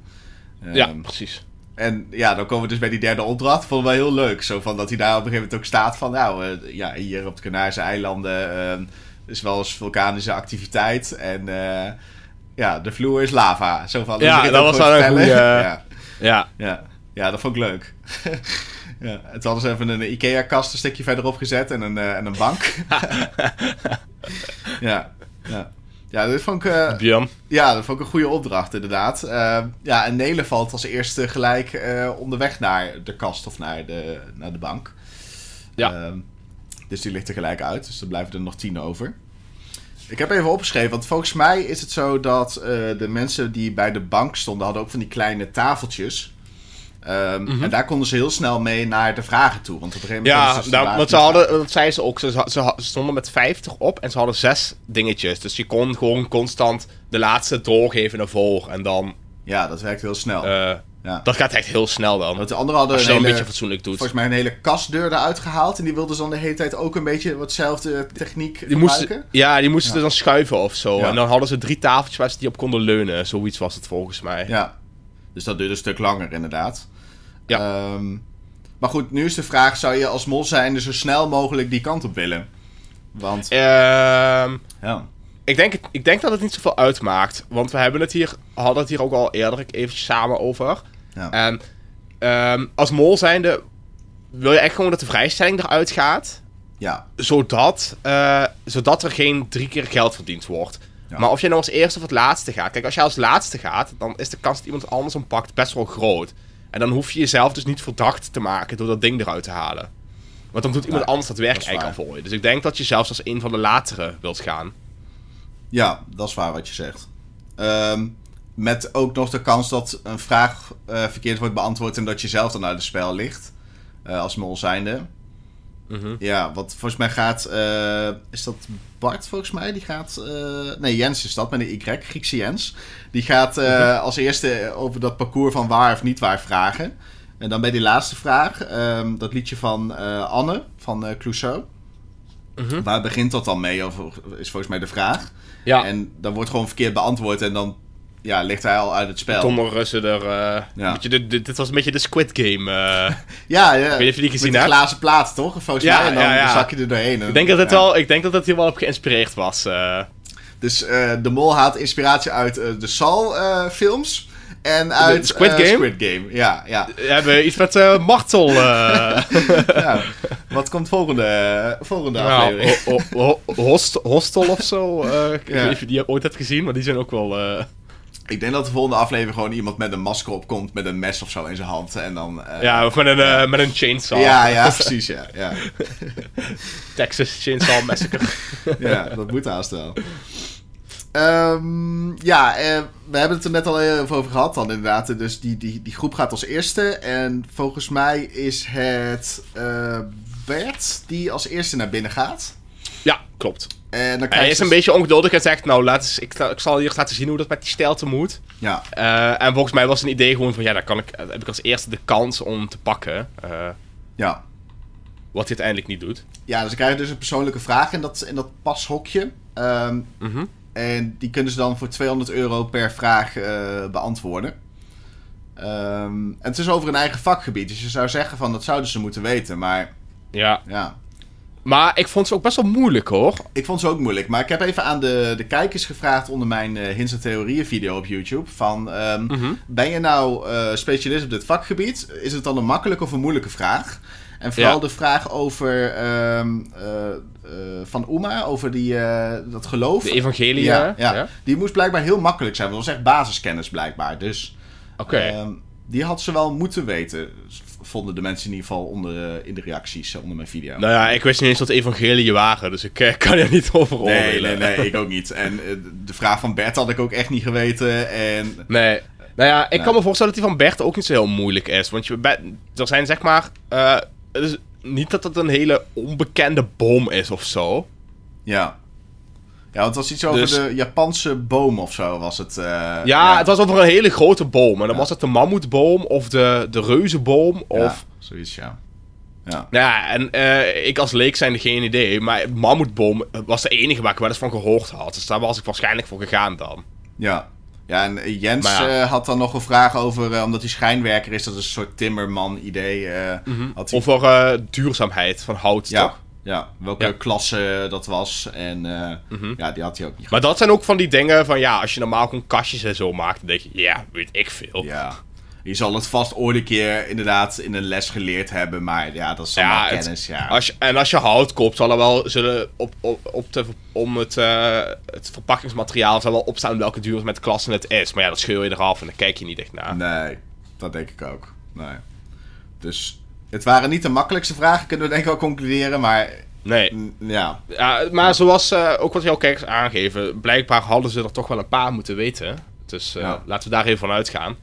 Ja, Ehm, precies. En ja, dan komen we dus bij die derde opdracht. Vond ik wel heel leuk. Zo van dat hij daar op een gegeven moment ook staat van... Nou, eh, ja, hier op de Canarische eilanden ehm, is wel eens vulkanische activiteit. En eh, ja, de vloer is lava. Zo van, Ja, dat was wel een goeie- ja, Ja, ja, ja, dat vond ik leuk. ja, het hadden ze even een Ikea-kast een stukje verderop gezet en een, eh, en een bank. ja, ja. Ja, dit vond ik... eh, ja, dat vond ik een goede opdracht, inderdaad. Eh, ja, en Nele valt als eerste gelijk eh, onderweg naar de kast of naar de, naar de bank. Ja. Ehm, dus die ligt er gelijk uit, dus er blijven er nog tien over. Ik heb even opgeschreven, want volgens mij is het zo dat de mensen die bij de bank stonden, hadden ook van die kleine tafeltjes. Ehm, Mhm. En daar konden ze heel snel mee naar de vragen toe. Want op een gegeven moment Ja, ze dus nou, want ze hadden, dat zei ze ook, ze, ze, ze stonden met 50 op en ze hadden zes dingetjes. Dus je kon gewoon constant de laatste doorgeven naar voren. En dan, Ja, dat werkt heel snel. eh, ja. dat gaat echt heel snel dan. Want de anderen hadden Als je een beetje fatsoenlijk doet. volgens mij een hele kastdeur eruit gehaald. En die wilden ze dan de hele tijd ook een beetje hetzelfde techniek Die gebruiken. moesten, ja, die moesten Ja. dan schuiven of zo. Ja. En dan hadden ze drie tafeltjes waar ze die op konden leunen. Zoiets was het volgens mij. Ja, dus dat duurde een stuk langer inderdaad. Ja. Ehm, maar goed, nu is de vraag, zou je als mol zijn zo snel mogelijk die kant op willen? Want, Ehm, ja, ik, denk, ik denk dat het niet zoveel uitmaakt. Want we hebben het hier, hadden het hier ook al eerder even samen over. ja, En ehm, als mol zijnde wil je echt gewoon dat de vrijstelling eruit gaat. ja, Zodat, eh, zodat er geen drie keer geld verdiend wordt. Ja. Maar of je nou als eerste of het laatste gaat. Kijk, als je als laatste gaat, dan is de kans dat iemand anders hem pakt best wel groot. En dan hoef je jezelf dus niet verdacht te maken door dat ding eruit te halen. Want dan doet iemand anders dat werk dat eigenlijk al voor je. Dus ik denk dat je zelfs als een van de latere wilt gaan. ja, dat is waar wat je zegt. Ehm, met ook nog de kans dat een vraag eh, verkeerd wordt beantwoord en dat je zelf dan uit het spel ligt. eh, als mol zijnde. Mhm. Ja, want volgens mij gaat. eh, is dat Bart volgens mij? Die gaat. eh, nee, Jens is dat met een Y, Griekse Jens. Die gaat eh, als eerste over dat parcours van waar of niet waar vragen. En dan bij die laatste vraag, ehm, dat liedje van Anne van Clouseau. Mhm. Waar begint dat dan mee? Of is volgens mij de vraag. Ja, En dan wordt gewoon verkeerd beantwoord en dan ja, ligt hij al uit het spel. donderen ze er... eh, Ja. de, de- dit was een beetje de Squid Game. eh. Ja, ja. weet niet of je die gezien met hebt. die glazen plaat, toch? Volgens Ja, mij. En dan ja, ja. zak je er doorheen. En- ik, denk dat het wel, ik denk dat het hier wel op geïnspireerd was. eh. Dus de mol haalt inspiratie uit de Saul-films. en uit Squid eh, Game? Squid Game, ja. ja. We hebben iets met martel. ja. Wat komt volgende, volgende aflevering? ho- ho- ho- host, hostel of zo. ik Ja. weet niet of je die ooit hebt gezien, maar die zijn ook wel... Ik denk dat de volgende aflevering gewoon iemand met een masker opkomt... met een mes of zo in zijn hand. En dan... eh, ja, of met een, eh, met een chainsaw. ja, ja, precies, ja. Ja, Texas Chainsaw Massacre. ja dat moet haast wel. Ehm, ja, eh, we hebben het er net al even over gehad dan inderdaad. Dus die, die, die groep gaat als eerste. En volgens mij is het Bert die als eerste naar binnen gaat. ja, klopt. En dan Hij krijg is een beetje ongeduldig en zegt, nou, laat eens, ik, ik zal hier laten zien hoe dat met die stelte moet. Ja, Eh, en volgens mij was een idee gewoon van, ja, dan kan ik, heb ik als eerste de kans om te pakken. eh, ja. wat hij uiteindelijk niet doet. Ja, dus ze krijgen dus een persoonlijke vraag in dat, in dat pashokje. Mhm. en die kunnen ze dan voor 200 euro per vraag eh, beantwoorden. Ehm, en het is over een eigen vakgebied. Dus je zou zeggen van dat zouden ze moeten weten. Maar Ja, ja, Maar ik vond ze ook best wel moeilijk hoor. Ik vond ze ook moeilijk. Maar ik heb even aan de, de kijkers gevraagd onder mijn eh Hints en Theorieën video op YouTube. Van, ehm, Mhm. ben je nou eh, specialist op dit vakgebied? Is het dan een makkelijke of een moeilijke vraag? En vooral Ja. de vraag over ehm, eh, van Uma, over die, dat geloof. De evangelie. ja, ja. die moest blijkbaar heel makkelijk zijn. Want dat was echt basiskennis blijkbaar. Dus Oké. ehm, die had ze wel moeten weten. Vonden de mensen in ieder geval onder, eh, in de reacties eh, onder mijn video. Nou ja, ik wist niet eens wat evangelie waren, dus ik eh, kan er niet over Nee, oordelen. nee, nee, ik ook niet. En de vraag van Bert had ik ook echt niet geweten. En Nee. Nou ja, ik kan me voorstellen dat die van Bert ook niet zo heel moeilijk is. Want je, er zijn zeg maar... het is niet dat het een hele onbekende boom is of zo. ja. Ja, het was iets over Dus- de Japanse boom of zo, was het. eh, Ja, het was over een hele grote boom. En dan was het de mammoetboom of de, de reuzenboom of... zoiets, ja. Ja, Nou ja, en eh, ik als leek zijnde geen idee. Maar mammoetboom was de enige waar ik wel eens van gehoord had. Dus daar was ik waarschijnlijk voor gegaan dan. ja. Ja, en eh, Jens ja. eh, had dan nog een vraag over, eh, omdat hij schijnwerker is, dat is een soort timmerman-idee. eh, had hij- Over eh, duurzaamheid van hout, ja, toch? Ja, welke Ja. klasse dat was. En eh, Mhm. ja, die had hij ook niet Maar dat zijn ook van die dingen van ja, als je normaal gewoon kastjes en zo maakt, dan denk je, ja, weet ik veel. Ja. Je zal het vast ooit een keer inderdaad in een les geleerd hebben, maar ja, dat is Ja, het- kennis, ja. Als je, en als je hout koopt, zal er wel zullen op, op, op de, om het, eh, het verpakkingsmateriaal zal wel opstaan welke duurzaamheidsklasse het is. Maar ja, dat scheur je eraf en dan kijk je niet echt naar. Nee, dat denk ik ook. Nee. Dus het waren niet de makkelijkste vragen, kunnen we denk ik wel concluderen, maar Nee. ja. Ja, maar zoals eh, ook wat jouw kijkers aangeven, blijkbaar hadden ze er toch wel een paar moeten weten. Dus eh, Ja. laten we daar even van uitgaan.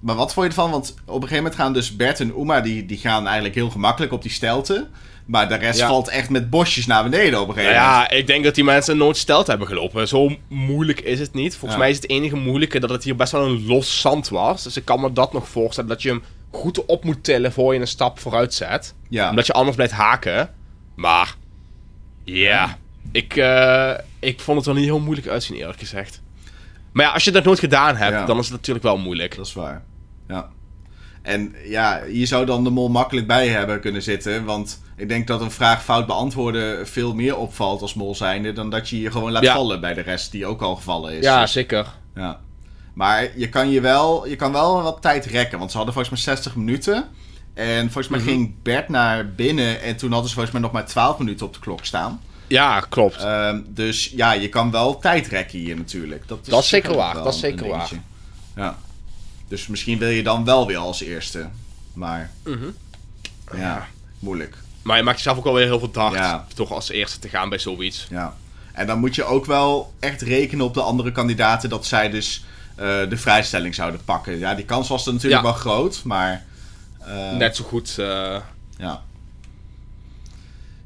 Maar wat vond je ervan? Want op een gegeven moment gaan dus Bert en Uma, die, die gaan eigenlijk heel gemakkelijk op die stelte. Maar de rest Ja. valt echt met bosjes naar beneden op een Nou gegeven moment. ja, ik denk dat die mensen nooit stelt hebben gelopen. Zo moeilijk is het niet. Volgens mij is het enige moeilijke dat het hier best wel een los zand was. Dus ik kan me dat nog voorstellen dat je hem goed op moet tillen voor je een stap vooruit zet. Ja. Omdat je anders blijft haken. Maar, ja, ik, eh, ik vond het er niet heel moeilijk uitzien eerlijk gezegd. Maar ja, als je dat nooit gedaan hebt, Ja. dan is het natuurlijk wel moeilijk. Dat is waar. Ja. En ja, je zou dan de mol makkelijk bij hebben kunnen zitten. Want ik denk dat een vraag fout beantwoorden veel meer opvalt als mol zijnde. Dan dat je je gewoon laat Ja. vallen bij de rest die ook al gevallen is. Ja, zeker. ja. Maar je kan, je, wel, je kan wel wat tijd rekken. Want ze hadden volgens mij 60 minuten. En volgens mij Mhm. ging Bert naar binnen. En toen hadden ze volgens mij nog maar 12 minuten op de klok staan. Ja, klopt. Ehm, dus ja, je kan wel tijd rekken hier natuurlijk. Dat is, Dat is zeker waar, dat is zeker waar. Ja. Dus misschien wil je dan wel weer als eerste. Maar Mhm. ja, moeilijk. Maar je maakt jezelf ook wel weer heel veel. Ja. Toch als eerste te gaan bij zoiets. Ja. En dan moet je ook wel echt rekenen op de andere kandidaten dat zij dus de vrijstelling zouden pakken. Ja, die kans was er natuurlijk Ja. wel groot, maar... eh, Net zo goed. eh, Ja.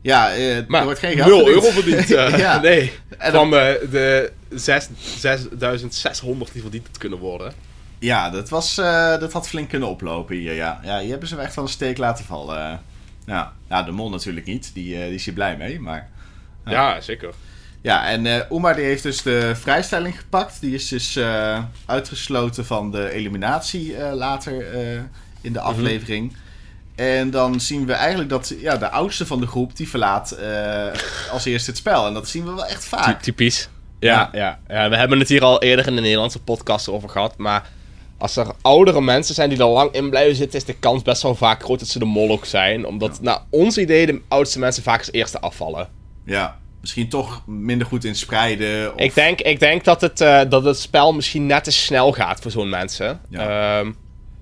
Ja, eh, er maar wordt geen geld 0 verdiend. euro verdiend. eh, Ja. Nee. En Van eh, de zes- 6600 die verdiend kunnen worden. Ja, dat, was, eh, dat had flink kunnen oplopen hier, ja. Ja, hier hebben ze hem echt van een steek laten vallen. Ja, ja de mol natuurlijk niet. Die, eh, die is hier blij mee, maar... Ja, zeker. Ja, en eh Oemar die heeft dus de vrijstelling gepakt. Die is dus eh, uitgesloten van de eliminatie eh, later in de aflevering. En dan zien we eigenlijk dat ja, de oudste van de groep, die verlaat als eerste het spel. En dat zien we wel echt Ty- vaak. typisch. Ja, ja. Ja, we hebben het hier al eerder in de Nederlandse podcast over gehad. Maar als er oudere mensen zijn die er lang in blijven zitten, is de kans best wel vaak groot dat ze de mol ook zijn. Omdat, naar ons idee, de oudste mensen vaak als eerste afvallen. Ja, misschien toch minder goed in spreiden. Of... Ik denk, ik denk dat, het, eh, dat het spel misschien net te snel gaat voor zo'n mensen. Ja. Ehm,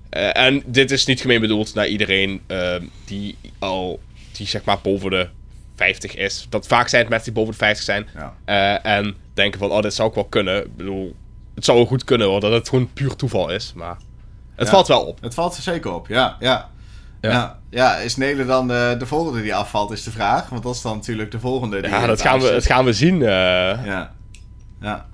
eh, en dit is niet gemeen bedoeld naar iedereen ehm, die al, die zeg maar boven de 50 is. Dat vaak zijn het mensen die boven de 50 zijn. Ja. eh, en denken van, oh, dit zou ik wel kunnen. Ik bedoel, het zou wel goed kunnen hoor, dat het gewoon puur toeval is. Maar het Ja. valt wel op. Het valt er zeker op, ja. Ja, Ja. ja. ja. is Nelen dan eh, de volgende die afvalt, is de vraag. Want dat is dan natuurlijk de volgende. Die Ja, dat gaan we, dat gaan we zien. eh. Ja. Ja.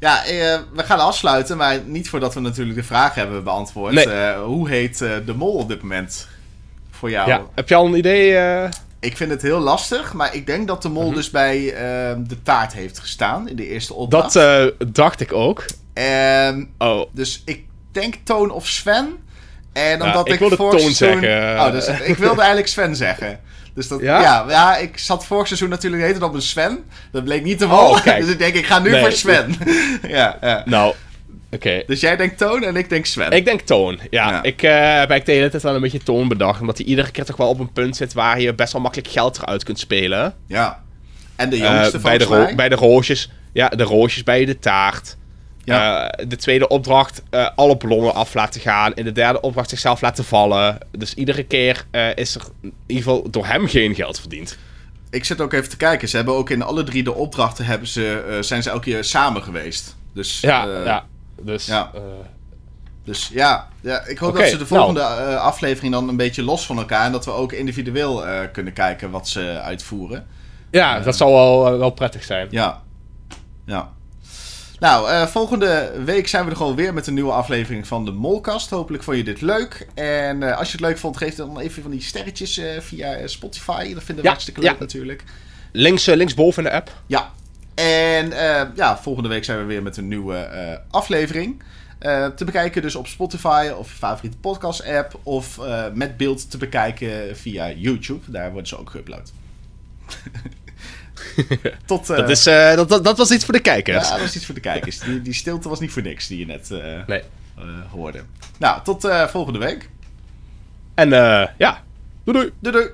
Ja, eh, we gaan afsluiten, maar niet voordat we natuurlijk de vraag hebben beantwoord. Nee. Hoe heet de mol op dit moment voor jou? Ja. Heb je al een idee? Ik vind het heel lastig, maar ik denk dat de mol Mhm. dus bij eh, de taart heeft gestaan in de eerste opdracht. Dat dacht ik ook. En Oh, Dus ik denk Toon of Sven. En omdat ik ik, wilde vorig Toon seizoen- zeggen. Oh, dus ik wilde eigenlijk Sven zeggen. Dus dat, Ja? ja? Ja, ik zat vorig seizoen natuurlijk heette op een Sven. Dat bleek niet de Oh, kijk. dus ik denk, ik ga nu Nee. voor Sven. ja, ja. Nou, oké. Dus jij denkt Toon en ik denk Sven. Ik denk Toon. Ja, Ja. ik eh, heb eigenlijk de hele tijd wel een beetje Toon bedacht. Omdat hij iedere keer toch wel op een punt zit waar je best wel makkelijk geld eruit kunt spelen. Ja. En de Eh, jongste bij, de volgens ro- mij. bij de roosjes. Ja, de roosjes bij de taart. Ja. Eh, de tweede opdracht, eh, alle ballonnen af laten gaan. In de derde opdracht zichzelf laten vallen. Dus iedere keer eh, is er in ieder geval door hem geen geld verdiend. Ik zit ook even te kijken. Ze hebben ook in alle drie de opdrachten hebben ze, eh, zijn ze elke keer samen geweest. Dus Ja, eh, ja. Dus, ja. eh, Dus ja, ja ik hoop dat ze de nou. volgende eh, aflevering dan een beetje los van elkaar. En dat we ook individueel eh, kunnen kijken wat ze uitvoeren. ja, dat zal wel, wel prettig zijn. Ja. Ja. Nou, eh, volgende week zijn we er gewoon weer met een nieuwe aflevering van de Molkast. Hopelijk vond je dit leuk. En eh, als je het leuk vond, geef dan even van die sterretjes eh, via Spotify. Dat vinden we Ja, hartstikke leuk ja. natuurlijk. Links, linksboven in de app. Ja. En ja, volgende week zijn we weer met een nieuwe aflevering. Te bekijken dus op Spotify of je favoriete podcast app. Of met beeld te bekijken via YouTube. Daar worden ze ook geüpload. Tot, eh, dat, is, eh, dat, dat, dat was iets voor de kijkers. ja, dat is iets voor de kijkers. Die, die stilte was niet voor niks die je net eh, Nee. eh, hoorde. Nou, tot eh, volgende week. En eh, ja, doei doei. Doei doei!